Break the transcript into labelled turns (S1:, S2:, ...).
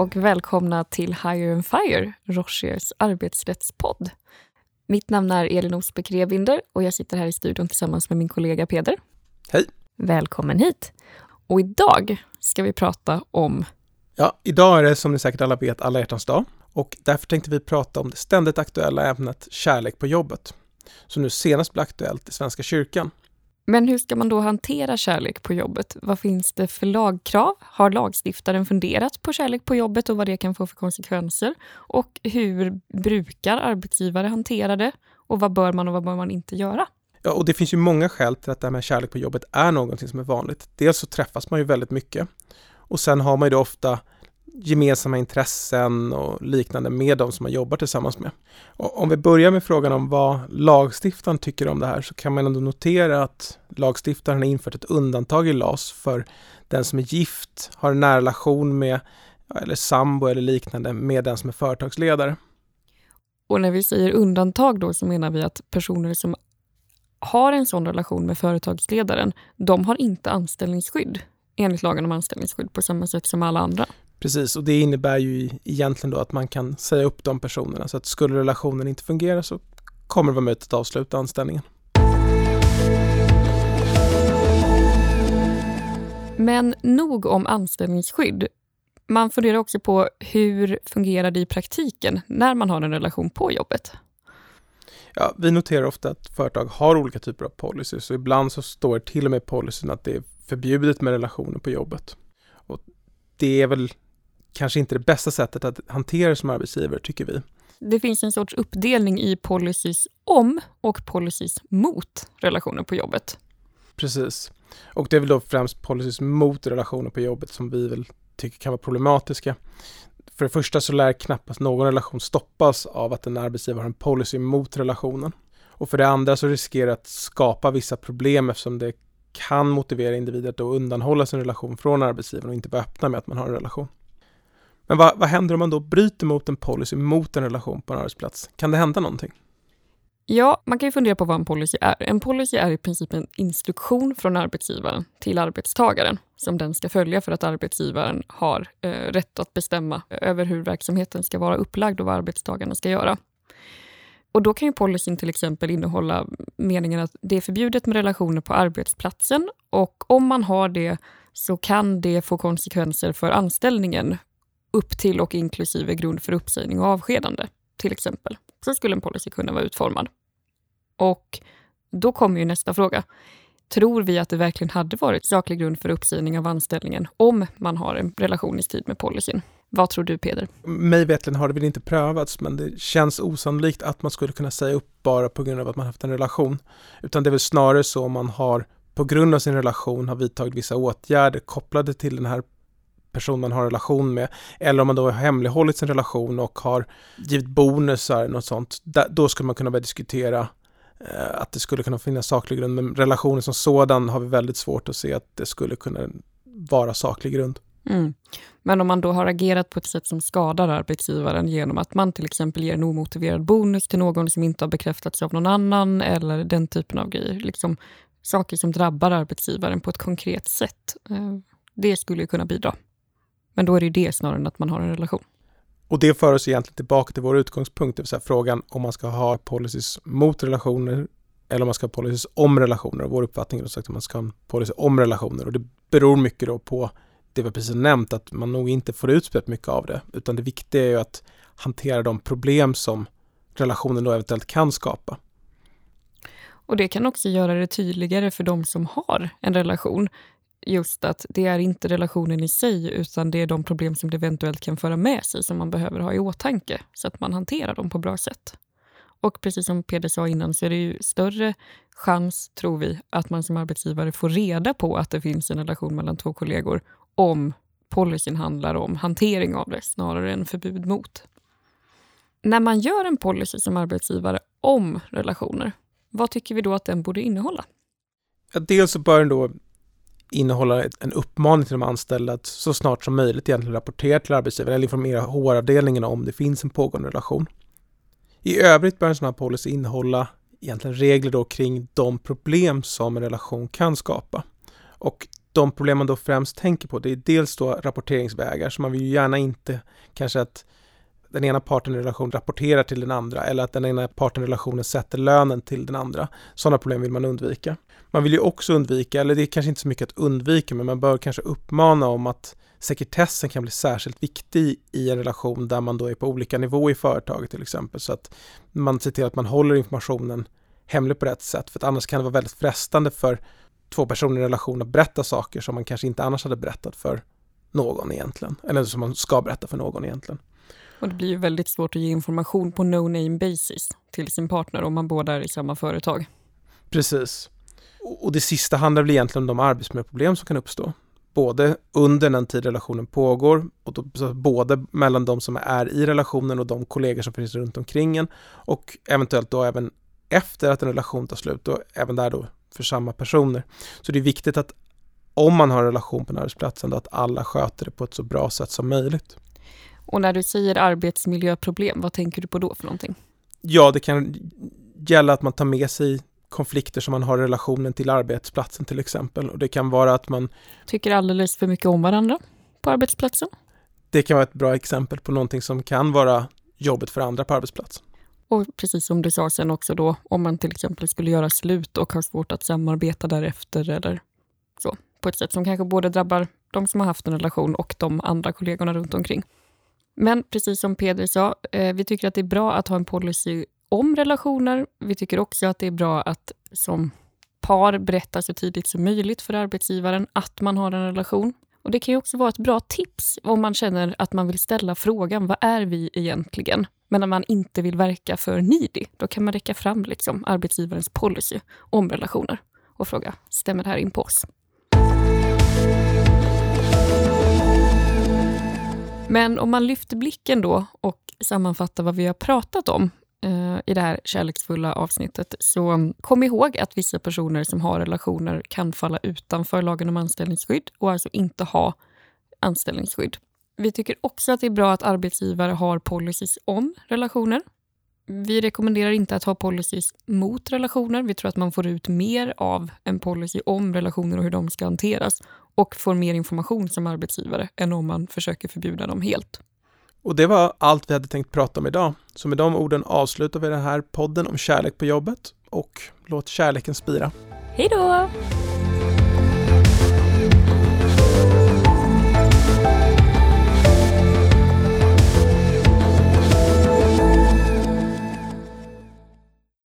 S1: och välkomna till Hire and Fire, Rochers arbetsrättspodd. Mitt namn är Elin Osbeck Rebinder och jag sitter här i studion tillsammans med min kollega Peder.
S2: Hej!
S1: Välkommen hit! Och idag ska vi prata om...
S2: Ja, idag är det som ni säkert alla vet alla hjärtans dag och därför tänkte vi prata om det ständigt aktuella ämnet kärlek på jobbet, som nu senast blev aktuellt i Svenska kyrkan.
S1: Men hur ska man då hantera kärlek på jobbet? Vad finns det för lagkrav? Har lagstiftaren funderat på kärlek på jobbet och vad det kan få för konsekvenser? Och hur brukar arbetsgivare hantera det? Och vad bör man och vad bör man inte göra?
S2: Ja, och det finns ju många skäl till att det här med kärlek på jobbet är någonting som är vanligt. Dels så träffas man ju väldigt mycket och sen har man ju då ofta gemensamma intressen och liknande med de som man jobbar tillsammans med. Och om vi börjar med frågan om vad lagstiftaren tycker om det här så kan man ändå notera att lagstiftaren har infört ett undantag i LAS för den som är gift, har en nära relation med eller sambo eller liknande med den som är företagsledare.
S1: Och när vi säger undantag då så menar vi att personer som har en sån relation med företagsledaren, de har inte anställningsskydd enligt lagen om anställningsskydd på samma sätt som alla andra.
S2: Precis, och det innebär ju egentligen då att man kan säga upp de personerna så att skulle relationen inte fungera så kommer det vara möjligt att avsluta anställningen.
S1: Men nog om anställningsskydd. Man funderar också på hur fungerar det i praktiken när man har en relation på jobbet?
S2: Ja, vi noterar ofta att företag har olika typer av policies och ibland så står till och med policyn att det är förbjudet med relationer på jobbet. Och det är väl kanske inte det bästa sättet att hantera som arbetsgivare, tycker vi.
S1: Det finns en sorts uppdelning i policies om och policies mot relationer på jobbet.
S2: Precis. Och det är väl då främst policies mot relationer på jobbet som vi väl tycker kan vara problematiska. För det första så lär knappast någon relation stoppas av att en arbetsgivare har en policy mot relationen. Och för det andra så riskerar det att skapa vissa problem eftersom det kan motivera individer att då undanhålla sin relation från arbetsgivaren och inte vara öppna med att man har en relation. Men vad, vad händer om man då bryter mot en policy mot en relation på en arbetsplats? Kan det hända någonting?
S1: Ja, man kan ju fundera på vad en policy är. En policy är i princip en instruktion från arbetsgivaren till arbetstagaren som den ska följa för att arbetsgivaren har eh, rätt att bestämma över hur verksamheten ska vara upplagd och vad arbetstagarna ska göra. Och Då kan ju policyn till exempel innehålla meningen att det är förbjudet med relationer på arbetsplatsen och om man har det så kan det få konsekvenser för anställningen upp till och inklusive grund för uppsägning och avskedande, till exempel. Så skulle en policy kunna vara utformad. Och då kommer ju nästa fråga. Tror vi att det verkligen hade varit saklig grund för uppsägning av anställningen om man har en relation i strid med policyn? Vad tror du Peder?
S2: Mig veterligen har det väl inte prövats men det känns osannolikt att man skulle kunna säga upp bara på grund av att man haft en relation. Utan det är väl snarare så om man har på grund av sin relation har vidtagit vissa åtgärder kopplade till den här person man har relation med. Eller om man då har hemlighållit sin relation och har givit bonusar, något sånt. Då skulle man kunna börja diskutera eh, att det skulle kunna finnas saklig grund. Men relationen som sådan har vi väldigt svårt att se att det skulle kunna vara saklig grund.
S1: Mm. Men om man då har agerat på ett sätt som skadar arbetsgivaren genom att man till exempel ger en omotiverad bonus till någon som inte har bekräftats av någon annan eller den typen av grejer. Liksom saker som drabbar arbetsgivaren på ett konkret sätt. Eh, det skulle kunna bidra. Men då är det det snarare än att man har en relation.
S2: Och det för oss egentligen tillbaka till vår utgångspunkt, det vill säga frågan om man ska ha policies mot relationer eller om man ska ha policies om relationer. Och vår uppfattning är att man ska ha en policy om relationer och det beror mycket då på det vi precis nämnt, att man nog inte får ut speciellt mycket av det, utan det viktiga är ju att hantera de problem som relationen då eventuellt kan skapa.
S1: Och det kan också göra det tydligare för de som har en relation just att det är inte relationen i sig utan det är de problem som det eventuellt kan föra med sig som man behöver ha i åtanke så att man hanterar dem på bra sätt. Och precis som Peder sa innan så är det ju större chans, tror vi, att man som arbetsgivare får reda på att det finns en relation mellan två kollegor om policyn handlar om hantering av det snarare än förbud mot. När man gör en policy som arbetsgivare om relationer, vad tycker vi då att den borde innehålla?
S2: Ja, dels så bör den då innehålla en uppmaning till de anställda att så snart som möjligt egentligen rapportera till arbetsgivaren eller informera HR-avdelningen om det finns en pågående relation. I övrigt bör en sån här policy innehålla egentligen regler då kring de problem som en relation kan skapa. Och de problem man då främst tänker på, det är dels då rapporteringsvägar, så man vill ju gärna inte kanske att den ena parten i relationen rapporterar till den andra eller att den ena parten i relationen sätter lönen till den andra. Sådana problem vill man undvika. Man vill ju också undvika, eller det är kanske inte så mycket att undvika, men man bör kanske uppmana om att sekretessen kan bli särskilt viktig i en relation där man då är på olika nivåer i företaget till exempel. Så att man ser till att man håller informationen hemlig på rätt sätt. För att annars kan det vara väldigt frestande för två personer i relation att berätta saker som man kanske inte annars hade berättat för någon egentligen. Eller som man ska berätta för någon egentligen.
S1: Och det blir ju väldigt svårt att ge information på no-name basis till sin partner om man båda är i samma företag.
S2: Precis. Och det sista handlar väl egentligen om de arbetsmiljöproblem som kan uppstå. Både under den tid relationen pågår, och då, både mellan de som är i relationen och de kollegor som finns runt omkring en och eventuellt då även efter att en relation tar slut och även där då för samma personer. Så det är viktigt att om man har en relation på en arbetsplats att alla sköter det på ett så bra sätt som möjligt.
S1: Och när du säger arbetsmiljöproblem, vad tänker du på då för någonting?
S2: Ja, det kan gälla att man tar med sig konflikter som man har i relationen till arbetsplatsen till exempel. Och det kan vara att man
S1: tycker alldeles för mycket om varandra på arbetsplatsen.
S2: Det kan vara ett bra exempel på någonting som kan vara jobbigt för andra på arbetsplatsen.
S1: Och precis som du sa sen också då, om man till exempel skulle göra slut och har svårt att samarbeta därefter eller så, på ett sätt som kanske både drabbar de som har haft en relation och de andra kollegorna runt omkring. Men precis som Peder sa, eh, vi tycker att det är bra att ha en policy om relationer. Vi tycker också att det är bra att som par berätta så tidigt som möjligt för arbetsgivaren att man har en relation. Och Det kan ju också vara ett bra tips om man känner att man vill ställa frågan vad är vi egentligen? Men när man inte vill verka för needy, då kan man räcka fram liksom arbetsgivarens policy om relationer och fråga stämmer det här in på oss? Men om man lyfter blicken då och sammanfattar vad vi har pratat om eh, i det här kärleksfulla avsnittet, så kom ihåg att vissa personer som har relationer kan falla utanför lagen om anställningsskydd och alltså inte ha anställningsskydd. Vi tycker också att det är bra att arbetsgivare har policies om relationer. Vi rekommenderar inte att ha policies mot relationer. Vi tror att man får ut mer av en policy om relationer och hur de ska hanteras och får mer information som arbetsgivare än om man försöker förbjuda dem helt.
S2: Och det var allt vi hade tänkt prata om idag. Så med de orden avslutar vi den här podden om kärlek på jobbet och låt kärleken spira.
S1: Hej då!